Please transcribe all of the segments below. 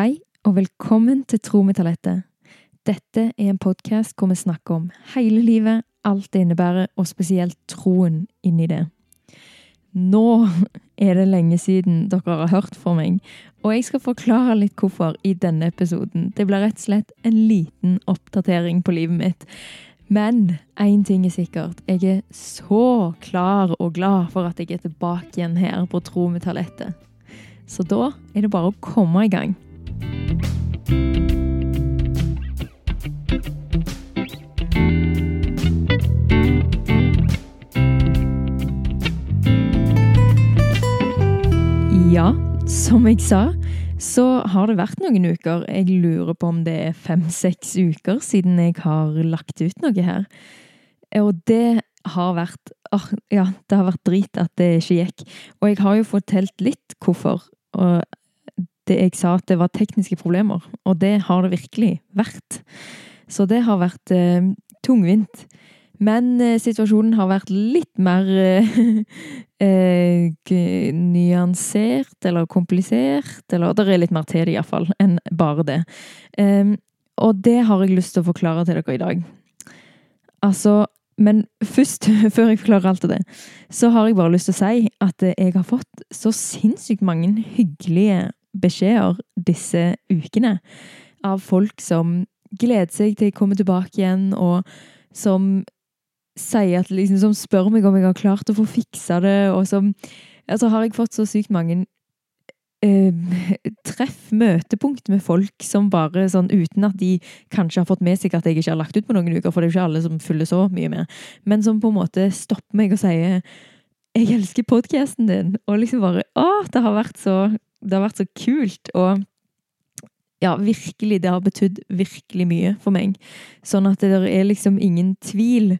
Hei, og velkommen til Tro med talentet. Dette er en podkast hvor vi snakker om hele livet, alt det innebærer, og spesielt troen inni det. Nå er det lenge siden dere har hørt fra meg, og jeg skal forklare litt hvorfor i denne episoden. Det blir rett og slett en liten oppdatering på livet mitt. Men én ting er sikkert. Jeg er så klar og glad for at jeg er tilbake igjen her på Tro med talentet. Så da er det bare å komme i gang. Ja, som jeg sa, så har det vært noen uker. Jeg lurer på om det er fem-seks uker siden jeg har lagt ut noe her. Og det har vært oh, Ja, det har vært drit at det ikke gikk. Og jeg har jo fortalt litt hvorfor. Og det jeg sa at det var tekniske problemer, og det har det virkelig vært. Så det har vært eh, tungvint. Men eh, situasjonen har vært litt mer eh, nyansert, eller komplisert, eller Det er litt mer til det, iallfall, enn bare det. Og det har jeg lyst til å forklare til dere i dag. Altså Men først, før jeg forklarer alt det, så har jeg bare lyst til å si at jeg har fått så sinnssykt mange hyggelige beskjeder disse ukene av folk som gleder seg til å komme tilbake igjen, og som sier at liksom, som spør meg om jeg har klart å få fiksa det, og som Altså har jeg fått så sykt mange eh, treff, møtepunkt med folk som bare sånn uten at de kanskje har fått med seg at jeg ikke har lagt ut på noen uker, for det er jo ikke alle som følger så mye med, men som på en måte stopper meg og sier 'Jeg elsker podkasten din', og liksom bare Å, det har vært så Det har vært så kult, og ja, virkelig, det har betydd virkelig mye for meg. Sånn at det er liksom ingen tvil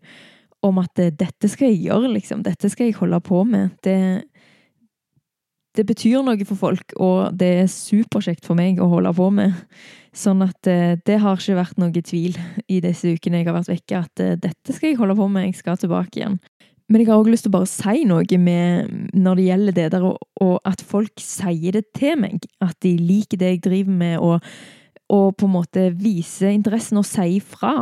om at dette skal jeg gjøre, liksom. Dette skal jeg holde på med. Det, det betyr noe for folk, og det er superkjekt for meg å holde på med. Sånn at det har ikke vært noe tvil i disse ukene jeg har vært vekke, at dette skal jeg holde på med, jeg skal tilbake igjen. Men jeg har også lyst til å bare si noe med når det gjelder det der, og, og at folk sier det til meg. At de liker det jeg driver med, og, og på en måte viser interessen og sier fra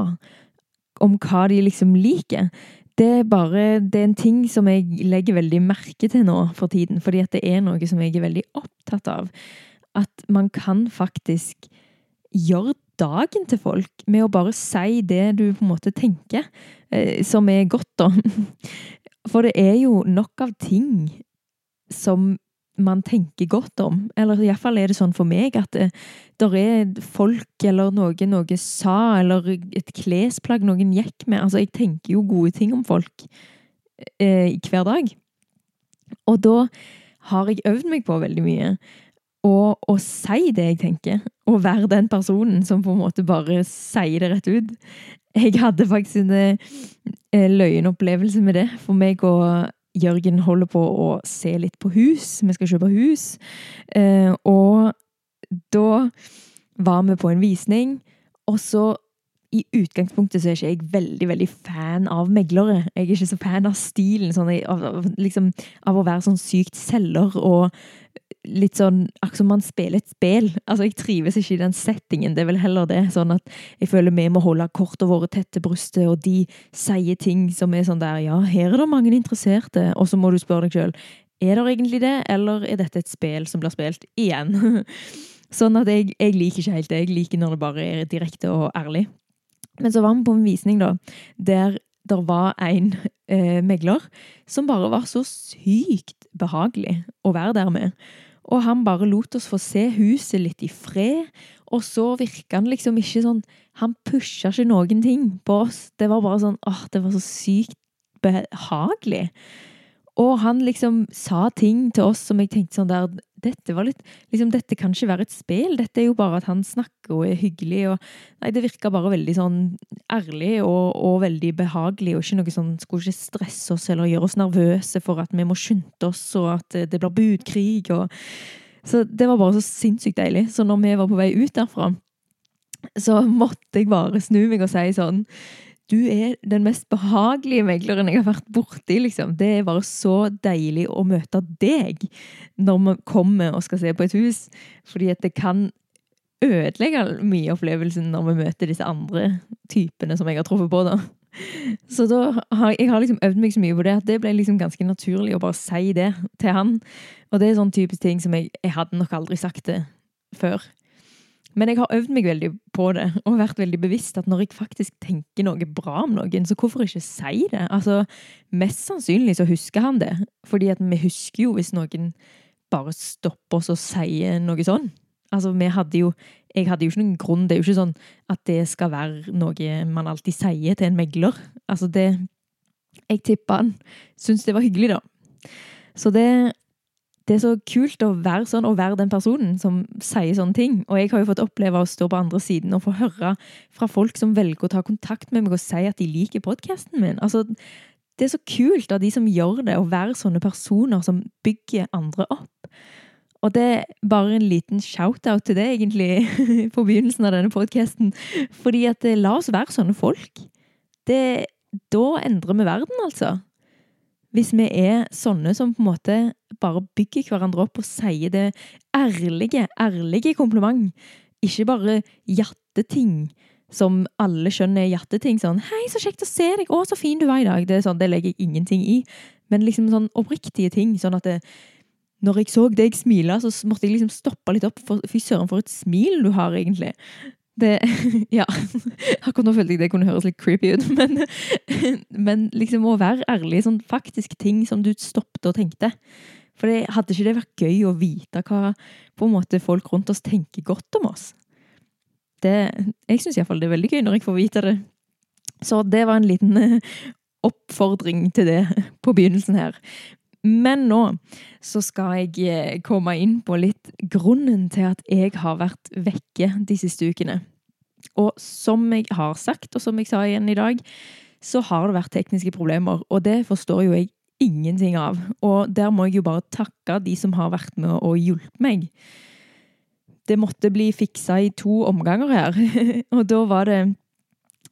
om hva de liksom liker. Det er bare det er en ting som jeg legger veldig merke til nå for tiden, fordi at det er noe som jeg er veldig opptatt av. At man kan faktisk gjøre dagen til folk med å bare si det du på en måte tenker, eh, som er godt, da. For det er jo nok av ting som man tenker godt om. Eller iallfall er det sånn for meg at det der er folk eller noe noe sa, eller et klesplagg noen gikk med. Altså, jeg tenker jo gode ting om folk eh, hver dag. Og da har jeg øvd meg på veldig mye. Og å si det jeg tenker, og være den personen som på en måte bare sier det rett ut. Jeg hadde faktisk en eh, løgnopplevelse med det. For meg og Jørgen holder på å se litt på hus. Vi skal kjøpe hus. Eh, og da var vi på en visning, og så i utgangspunktet så er ikke jeg veldig veldig fan av meglere. Jeg er ikke så fan av stilen, sånn, av, liksom, av å være sånn sykt selger og litt sånn akkurat som man spiller et spill. Altså, Jeg trives ikke i den settingen. Det er vel heller det. Sånn at jeg føler vi må holde kortene våre tett til brystet, og de sier ting som er sånn der Ja, her er det mange interesserte. Og så må du spørre deg sjøl er det egentlig det, eller er dette et spill som blir spilt igjen? sånn at jeg, jeg liker ikke helt det. Jeg liker når det bare er direkte og ærlig. Men så var vi på en visning, da, der det var en eh, megler som bare var så sykt behagelig å være der med. Og han bare lot oss få se huset litt i fred. Og så virka han liksom ikke sånn Han pusha ikke noen ting på oss. Det var bare sånn åh, det var så sykt behagelig. Og han liksom sa ting til oss som jeg tenkte sånn der Dette litt liksom, Dette kan ikke være et spill. Dette er jo bare at han snakker og er hyggelig. Og, nei, det virka bare veldig sånn ærlig og, og, veldig behagelig, og ikke noe sånn Skulle ikke stresse oss eller gjøre oss nervøse for at vi må skynde oss, og at det blir budkrig. og så det var bare så sinnssykt deilig. Så når vi var på vei ut derfra, så måtte jeg bare snu meg og si sånn du er den mest behagelige megleren jeg har vært borti. Liksom. Det er bare så deilig å møte deg når vi kommer og skal se på et hus. Fordi at det kan ødelegge mye opplevelsen når vi møter disse andre typene som jeg har truffet på. da. Så da har jeg har liksom øvd meg så mye på det at det ble liksom ganske naturlig å bare si det til han. Og det er sånn typisk ting som jeg, jeg hadde nok aldri sagt det før. Men jeg har øvd meg veldig på det og vært veldig bevisst at når jeg faktisk tenker noe bra om noen, så hvorfor ikke si det? Altså, Mest sannsynlig så husker han det, fordi at vi husker jo hvis noen bare stopper oss og sier noe sånn. Altså, vi hadde jo Jeg hadde jo ikke noen grunn. Det er jo ikke sånn at det skal være noe man alltid sier til en megler. Altså, det Jeg tippa han syntes det var hyggelig, da. Så det det er så kult å være sånn, og være den personen som sier sånne ting. Og jeg har jo fått oppleve å stå på andre siden og få høre fra folk som velger å ta kontakt med meg og si at de liker podkasten min. Altså, det er så kult av de som gjør det, å være sånne personer som bygger andre opp. Og det er bare en liten shout-out til det, egentlig, på begynnelsen av denne podkasten. Fordi at eh, la oss være sånne folk. Det, da endrer vi verden, altså. Hvis vi er sånne som på en måte bare bygger hverandre opp og sier det ærlige, ærlige kompliment. Ikke bare jatteting som alle skjønner er jatteting. Sånn 'Hei, så kjekt å se deg. Å, så fin du var i dag.' Det, sånn, det legger jeg ingenting i. Men liksom sånn oppriktige ting. Sånn at det, når jeg så deg smile, så måtte jeg liksom stoppe litt opp. For, fy søren, for et smil du har, egentlig. Det Ja. Akkurat nå følte jeg det kunne høres litt creepy ut, men, men liksom å være ærlig sånn faktisk ting som du stoppet og tenkte. For det, hadde ikke det vært gøy å vite hva på en måte folk rundt oss tenker godt om oss? Det, jeg syns iallfall det er veldig gøy når jeg får vite det. Så det var en liten oppfordring til det på begynnelsen her. Men nå så skal jeg eh, komme inn på litt grunnen til at jeg har vært vekke de siste ukene. Og som jeg har sagt, og som jeg sa igjen i dag, så har det vært tekniske problemer. Og det forstår jo jeg ingenting av. Og der må jeg jo bare takke de som har vært med og hjulpet meg. Det måtte bli fiksa i to omganger her. og da var det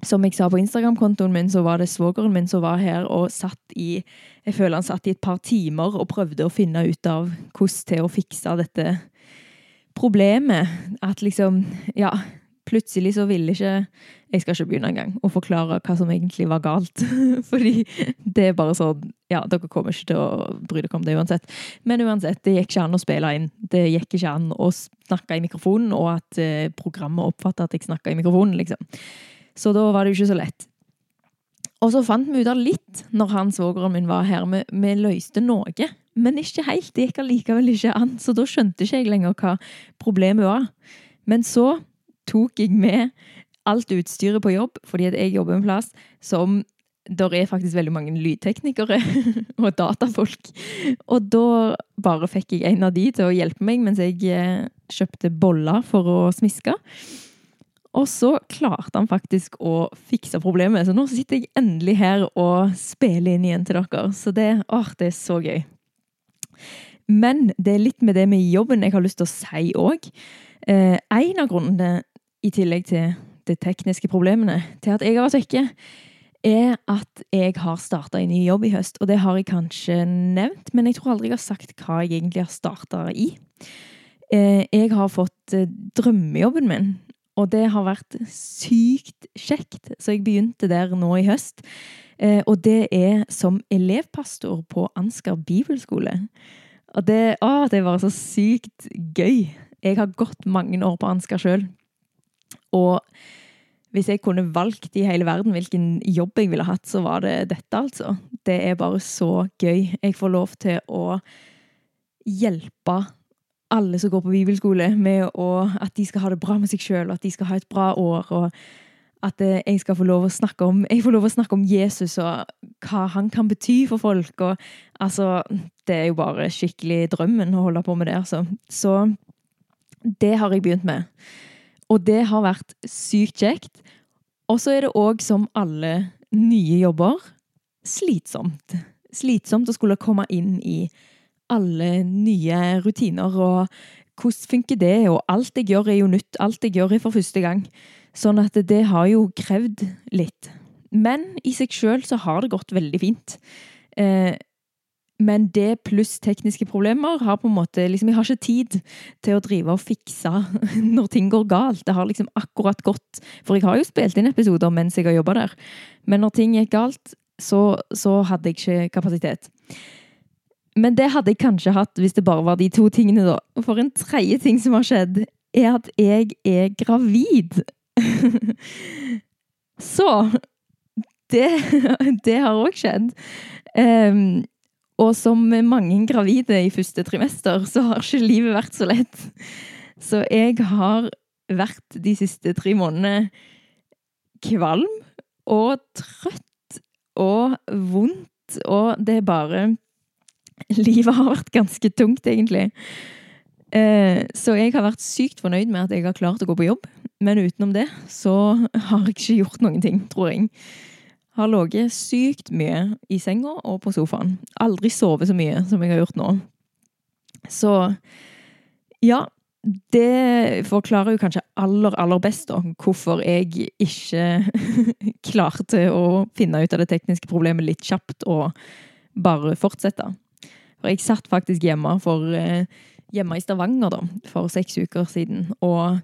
som jeg sa på Instagram-kontoen min, så var det svogeren min som var her og satt i Jeg føler han satt i et par timer og prøvde å finne ut av hvordan til å fikse dette problemet. At liksom Ja, plutselig så ville ikke Jeg skal ikke begynne engang å forklare hva som egentlig var galt. Fordi det er bare sånn Ja, dere kommer ikke til å bry dere om det uansett. Men uansett, det gikk ikke an å spille inn. Det gikk ikke an å snakke i mikrofonen, og at eh, programmet oppfatta at jeg snakka i mikrofonen, liksom. Så da var det jo ikke så lett. Og så fant vi ut av litt når han svogeren min var her. Vi, vi, løste noe, men ikke helt. Det gikk allikevel ikke an. Så da skjønte ikke jeg lenger hva problemet var. Men så tok jeg med alt utstyret på jobb, fordi jeg jobber en plass som der er faktisk veldig mange lydteknikere og datafolk. Og da bare fikk jeg en av de til å hjelpe meg mens jeg eh, kjøpte boller for å smiske. Og så klarte han faktisk å fikse problemet, så nå sitter jeg endelig her og spiller inn igjen til dere. Så det, åh, det er så gøy. Men det er litt med det med jobben jeg har lyst til å si òg. Eh, en av grunnene, i tillegg til de tekniske problemene, til at jeg har vært vekke, er at jeg har starta en ny jobb i høst. Og det har jeg kanskje nevnt, men jeg tror aldri jeg har sagt hva jeg egentlig har starta i. Eh, jeg har fått eh, drømmejobben min og det har vært sykt kjekt. Så jeg begynte der nå i høst. Eh, og det er som elevpastor på Ansgar bibelskole. Og det, å, det var så sykt gøy. Jeg har gått mange år på Ansgar sjøl. Og hvis jeg kunne valgt i hele verden hvilken jobb jeg ville hatt, så var det dette, altså. Det er bare så gøy. Jeg får lov til å hjelpe alle som går på bibelskole, med å, at de skal ha det bra med seg sjøl, at de skal ha et bra år. og at eh, jeg skal få lov å snakke om jeg får lov å snakke om Jesus og hva han kan bety for folk. og altså, Det er jo bare skikkelig drømmen å holde på med det. altså. Så det har jeg begynt med. Og det har vært sykt kjekt. Og så er det òg, som alle nye jobber, slitsomt. Slitsomt å skulle komme inn i alle nye rutiner og hvordan funker det, og alt jeg gjør er jo nytt, alt jeg gjør er for første gang. Sånn at det har jo krevd litt. Men i seg sjøl så har det gått veldig fint. Eh, Men det pluss tekniske problemer har på en måte liksom, Jeg har ikke tid til å drive og fikse når ting går galt. Det har liksom akkurat gått For jeg har jo spilt inn episoder mens jeg har jobba der. Men når ting gikk galt, så, så hadde jeg ikke kapasitet. Men det hadde jeg kanskje hatt hvis det bare var de to tingene, da. For en tredje ting som har skjedd, er at jeg er gravid. så det, det har òg skjedd. Um, og som mange gravide i første trimester, så har ikke livet vært så lett. Så jeg har vært de siste tre månedene kvalm og trøtt og vondt, og det er bare Livet har vært ganske tungt, egentlig. Eh, så jeg har vært sykt fornøyd med at jeg har klart å gå på jobb, men utenom det så har jeg ikke gjort noen ting, tror jeg. Har ligget sykt mye i senga og på sofaen. Aldri sovet så mye som jeg har gjort nå. Så ja, det forklarer jo kanskje aller, aller best da, hvorfor jeg ikke klarte å finne ut av det tekniske problemet litt kjapt og bare fortsette. For jeg satt faktisk hjemme, for, eh, hjemme i Stavanger da, for seks uker siden og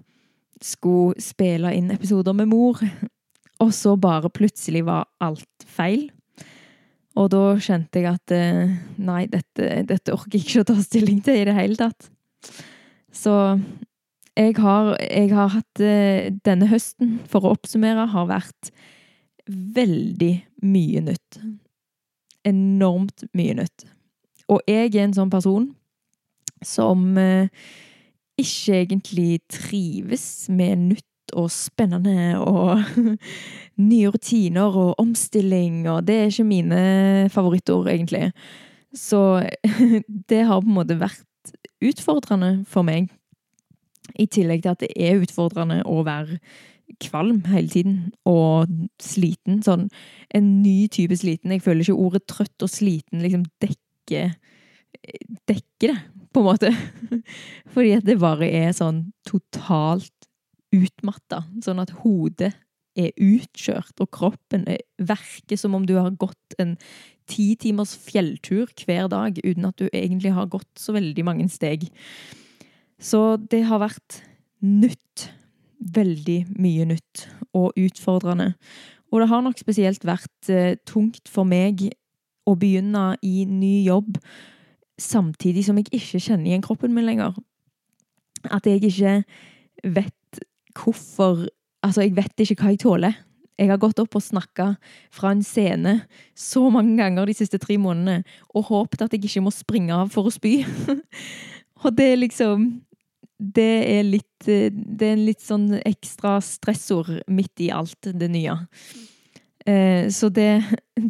skulle spille inn episoder med mor og så bare plutselig var alt feil. Og da kjente jeg at eh, nei, dette, dette orker jeg ikke å ta stilling til i det hele tatt. Så jeg har, jeg har hatt eh, Denne høsten, for å oppsummere, har vært veldig mye nytt. Enormt mye nytt. Og jeg er en sånn person som eh, ikke egentlig trives med nytt og spennende og nye rutiner og omstilling, og det er ikke mine favorittord, egentlig. Så det har på en måte vært utfordrende for meg. I tillegg til at det er utfordrende å være kvalm hele tiden og sliten. Sånn en ny type sliten. Jeg føler ikke ordet trøtt og sliten liksom dekker dekker det, på en måte. Fordi at det bare er sånn totalt utmatta, sånn at hodet er utkjørt, og kroppen verker som om du har gått en ti timers fjelltur hver dag uten at du egentlig har gått så veldig mange steg. Så det har vært nytt. Veldig mye nytt og utfordrende. Og det har nok spesielt vært eh, tungt for meg å begynne i ny jobb samtidig som jeg ikke kjenner igjen kroppen min lenger. At jeg ikke vet hvorfor Altså, jeg vet ikke hva jeg tåler. Jeg har gått opp og snakka fra en scene så mange ganger de siste tre månedene og håpet at jeg ikke må springe av for å spy. og det er liksom Det er litt Det er en litt sånn ekstra stressord midt i alt det nye. Eh, så det,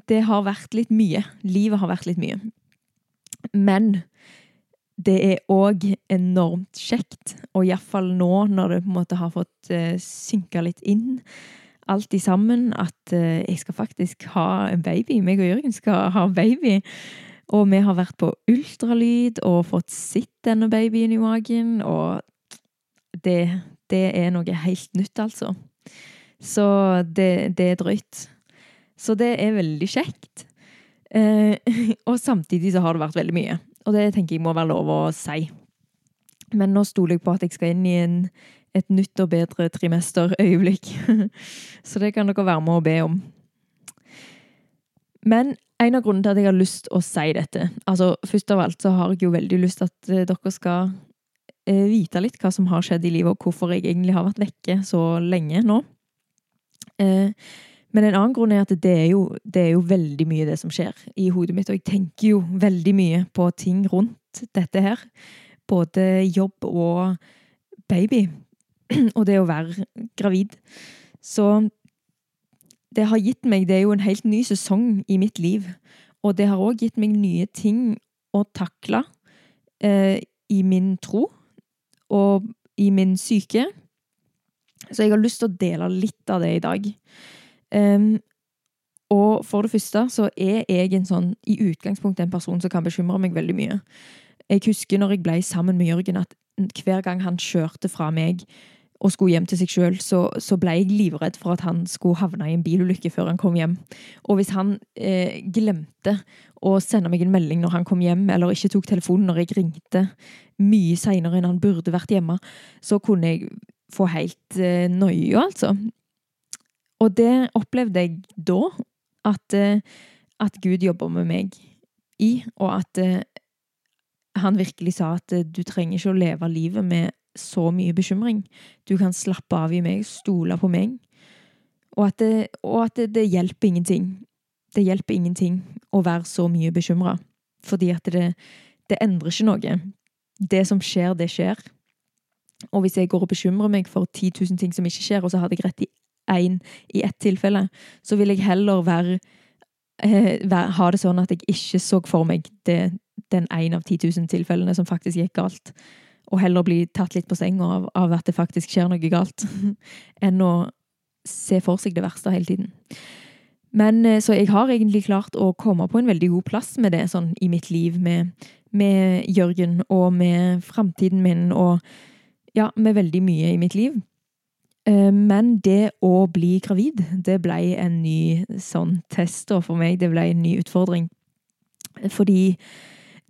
det har vært litt mye. Livet har vært litt mye. Men det er òg enormt kjekt, og iallfall nå når det på en måte har fått uh, synka litt inn alt i sammen, at uh, jeg skal faktisk ha en baby. Meg og Jørgen skal ha baby. Og vi har vært på ultralyd og fått sett denne babyen i magen, og det, det er noe helt nytt, altså. Så det, det er drøyt. Så det er veldig kjekt. Eh, og samtidig så har det vært veldig mye. Og det tenker jeg må være lov å si. Men nå stoler jeg på at jeg skal inn i en, et nytt og bedre trimesterøyeblikk. Så det kan dere være med å be om. Men en av grunnene til at jeg har lyst å si dette altså Først av alt så har jeg jo veldig lyst til at eh, dere skal eh, vite litt hva som har skjedd i livet, og hvorfor jeg egentlig har vært vekke så lenge nå. Eh, men en annen grunn er at det er, jo, det er, jo, veldig mye det som skjer i hodet mitt. Og jeg tenker jo veldig mye på ting rundt dette her. Både jobb og baby. Og det å være gravid. Så det har gitt meg Det er jo en helt ny sesong i mitt liv. Og det har òg gitt meg nye ting å takle eh, i min tro og i min syke. Så jeg har lyst til å dele litt av det i dag. Um, og for det første så er jeg en sånn, i utgangspunktet en person som kan bekymre meg veldig mye. Jeg husker når jeg ble sammen med Jørgen, at hver gang han kjørte fra meg og skulle hjem til seg sjøl, så, så, ble jeg livredd for at han skulle havne i en bilulykke før han kom hjem. Og hvis han eh, glemte å sende meg en melding når han kom hjem, eller ikke tok telefonen når jeg ringte, mye seinere enn han burde vært hjemme, så kunne jeg få helt eh, noia, altså. Og det opplevde jeg da, at, eh, at Gud jobber med meg i, og at eh, han virkelig sa at eh, du trenger ikke å leve livet med så mye bekymring. Du kan slappe av i meg, stole på meg. Og at det, og at det, det hjelper ingenting. Det hjelper ingenting å være så mye bekymra. Fordi at det, det endrer ikke noe. Det som skjer, det skjer. Og hvis jeg går og bekymrer meg for 10 000 ting som ikke skjer, og så hadde jeg rett i én i ett tilfelle, så vil jeg heller være, eh, være, ha det sånn at jeg ikke så for meg det, den én av 10 000 tilfellene som faktisk gikk galt og heller bli tatt litt på senga av, av, at det faktisk skjer noe galt, enn å se for seg det verste hele tiden. Men eh, Så jeg har egentlig klart å komme på en veldig god plass med det sånn i mitt liv, med, med Jørgen og med framtiden min og ja, med veldig mye i mitt liv. Eh, men det å bli gravid, det ble en ny sånn test for meg. Det ble en ny utfordring. Fordi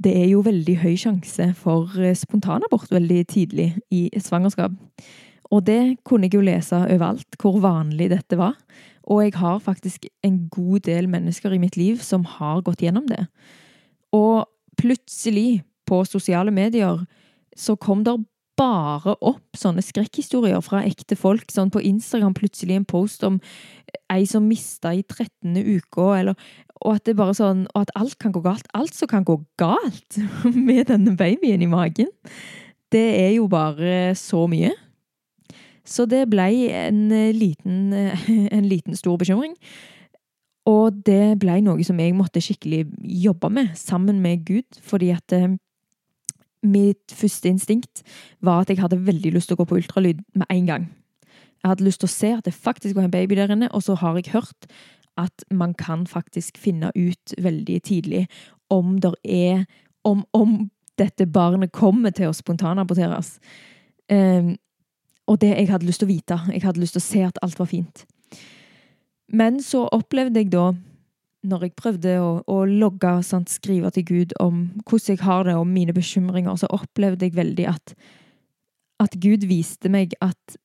det er jo veldig høy sjanse for eh, spontanabort veldig tidlig i et svangerskap. Og det kunne jeg jo lese overalt, hvor vanlig dette var. Og jeg har faktisk en god del mennesker i mitt liv som har gått gjennom det. Og plutselig, på sosiale medier, så kom der bare opp sånne skrekkhistorier fra ekte folk. Sånn på Instagram plutselig en post om ei som mista i 13. uka, eller og at det bare sånn, og at alt kan gå galt. Alt som kan gå galt med denne babyen i magen, det er jo bare så mye. Så det ble en liten, en liten stor bekymring. Og det ble noe som jeg måtte skikkelig jobbe med, sammen med Gud. Fordi at eh, mitt første instinkt var at jeg hadde veldig lyst til å gå på ultralyd med en gang. Jeg hadde lyst til å se at det faktisk var en baby der inne, og så har jeg hørt at man kan faktisk finne ut veldig tidlig om det er om, om dette barnet kommer til å spontanaborteres. Um, og det jeg hadde lyst til å vite. Jeg hadde lyst til å se at alt var fint. Men så opplevde jeg da, når jeg prøvde å, å logge og skrive til Gud om hvordan jeg har det, og mine bekymringer, så opplevde jeg veldig at, at Gud viste meg at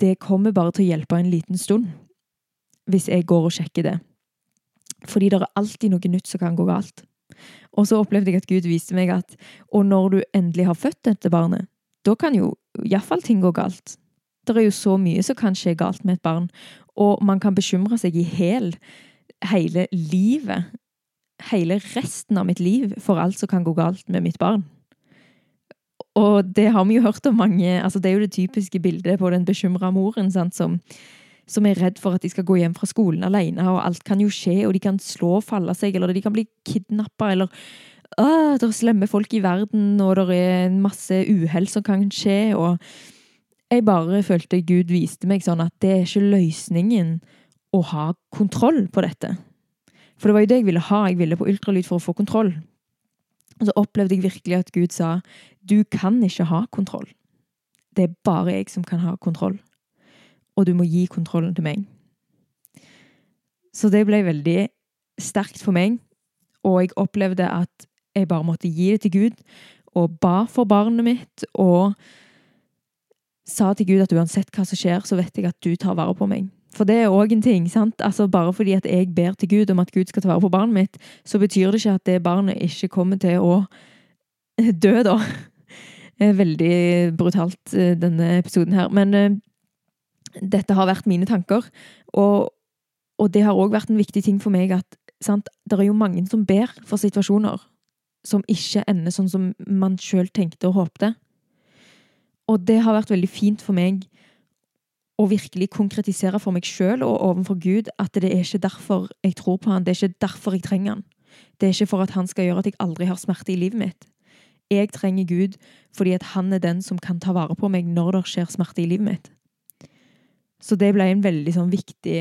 det kommer bare til å hjelpe en liten stund hvis jeg går og sjekker det. Fordi det er alltid noe nytt som kan gå galt. Og så opplevde jeg at Gud viste meg at Og når du endelig har født dette barnet, da kan jo iallfall ting gå galt. Det er jo så mye som kan skje galt med et barn, og man kan bekymre seg i hel hele livet. Hele resten av mitt liv for alt som kan gå galt med mitt barn. Og det har vi jo hørt om mange altså Det er jo det typiske bildet på den bekymra moren sant, som som er redd for at de skal gå hjem fra skolen alene, og alt kan jo skje, og de kan slå og falle seg, eller de kan bli kidnappa, eller det er slemme folk i verden, og det er masse uhell som kan skje, og jeg bare følte Gud viste meg sånn at det er ikke løsningen å ha kontroll på dette. For det var jo det jeg ville ha, jeg ville på ultralyd for å få kontroll. Og så opplevde jeg virkelig at Gud sa du kan ikke ha kontroll. Det er bare jeg som kan ha kontroll og du må gi kontrollen til meg. Så det ble veldig sterkt for meg, og jeg opplevde at jeg bare måtte gi det til Gud, og ba for barnet mitt, og sa til Gud at uansett hva som skjer, så vet jeg at du tar vare på meg. For det er òg en ting. sant? Altså Bare fordi at jeg ber til Gud om at Gud skal ta vare på barnet mitt, så betyr det ikke at det barnet ikke kommer til å dø, da. Veldig brutalt, eh, denne episoden her. Men eh, dette har vært mine tanker. Og, og det har òg vært en viktig ting for meg at sant, det er jo mange som ber for situasjoner som ikke ender sånn som man sjøl tenkte og håpte. Og det har vært veldig fint for meg å virkelig konkretisere for meg sjøl og overfor Gud at det er ikke derfor jeg tror på han, det er ikke derfor jeg trenger han. Det er ikke for at han skal gjøre at jeg aldri har smerte i livet mitt. Jeg trenger Gud fordi at han er den som kan ta vare på meg når det skjer smerte i livet mitt. Så det ble en veldig sånn viktig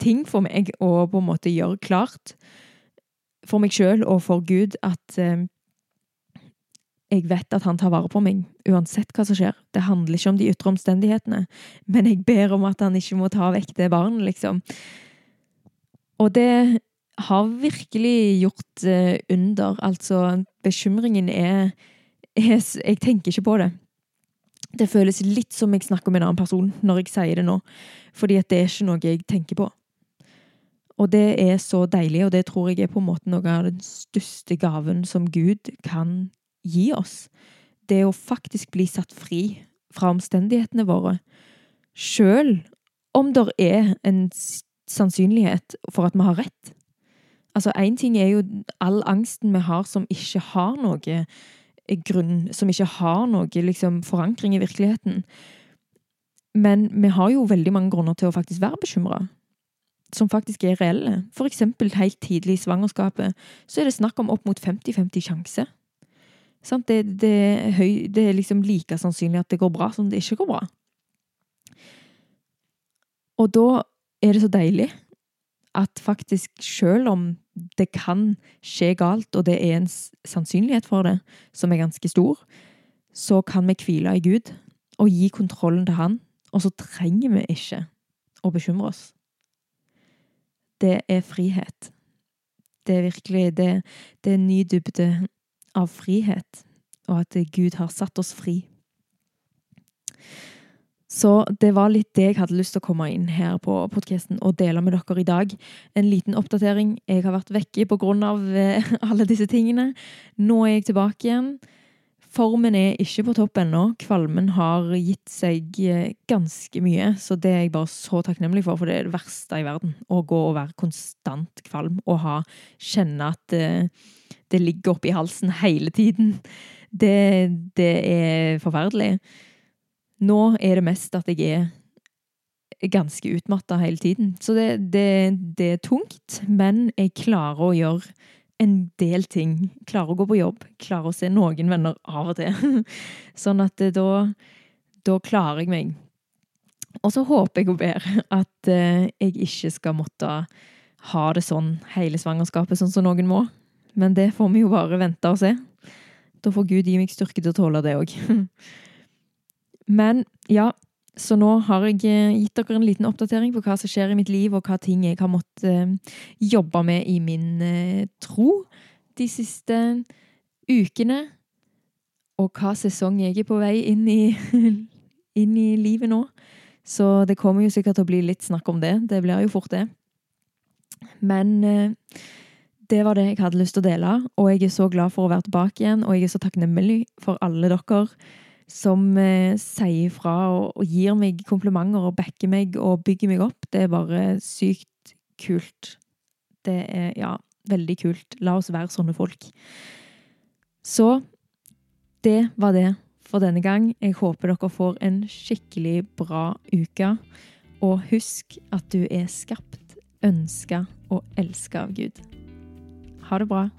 ting for meg å på en måte gjøre klart for meg sjøl og for Gud at, eh, jeg vet at han tar vare på meg, uansett hva som skjer. Det handler ikke om de ytre omstendighetene, men jeg ber om at han ikke må ta vekk det barnet, liksom. Og det har virkelig gjort eh, under. Altså, bekymringen er, er Jeg tenker ikke på det. Det føles litt som jeg snakker med en annen person når jeg sier det nå, fordi at det er ikke noe jeg tenker på. Og det er så deilig, og det tror jeg er på en måte noe av den største gaven som Gud kan gi oss. Det å faktisk bli satt fri fra omstendighetene våre. Sjøl om det er en sannsynlighet for at vi har rett. Altså, én ting er jo all angsten vi har som ikke har noe grunn, som ikke har noe liksom, forankring i virkeligheten. Men vi har jo veldig mange grunner til å faktisk være bekymra. Som faktisk er reelle. For eksempel helt tidlig i svangerskapet så er det snakk om opp mot 50-50 sjanse. Det, det, er høy, det, er liksom like sannsynlig at det går bra som det ikke går bra. Og da er det så deilig at faktisk selv om det kan skje galt, og det er en sannsynlighet for det som er ganske stor, så kan vi hvile i Gud og gi kontrollen til Han, og så trenger vi ikke å bekymre oss. Det er frihet. Det er virkelig det, det er ny dybde av frihet, og at Gud har satt oss fri. Så det var litt det jeg hadde lyst til å komme inn her på podkasten og dele med dere i dag. En liten oppdatering. Jeg har vært vekke pga. Eh, alle disse tingene. Nå er jeg tilbake igjen. Formen er ikke på topp ennå. Kvalmen har gitt seg eh, ganske mye, så det er jeg bare så takknemlig for, for det er det verste i verden. Å gå og være konstant kvalm og ha, kjenne at det, eh, ligger oppi halsen hele tiden. Det, det er forferdelig. Nå er det mest at jeg er ganske utmatta hele tiden. Så det, det, det, er tungt, men jeg klarer å gjøre en del ting. Klarer å gå på jobb, klarer å se noen venner av og til. Sånn at da, da klarer jeg meg. Og så håper jeg og ber at eh, jeg ikke skal måtte ha det sånn hele svangerskapet, sånn som noen må. Men det får vi jo bare vente og se. Da får Gud gi meg styrke til å tåle det òg. Men ja, så nå har jeg eh, gitt dere en liten oppdatering på hva som skjer i mitt liv, og hva ting jeg har måttet uh, jobbe med i min uh, tro de siste ukene. Og hva sesong jeg er på vei inn i, inn i livet nå. Så det kommer jo sikkert til å bli litt snakk om det. Det blir jo fort det. Men det var det jeg hadde lyst til å dele, og jeg er så glad for å være tilbake igjen, og jeg er så takknemlig for alle dere som eh, sier ifra og, og, gir meg komplimenter og backer meg og bygger meg opp. Det er bare sykt kult. Det er, ja, veldig kult. La oss være sånne folk. Så det var det for denne gang. Jeg håper dere får en skikkelig bra uke. Og husk at du er skapt, ønska og elska av Gud. Ha det bra.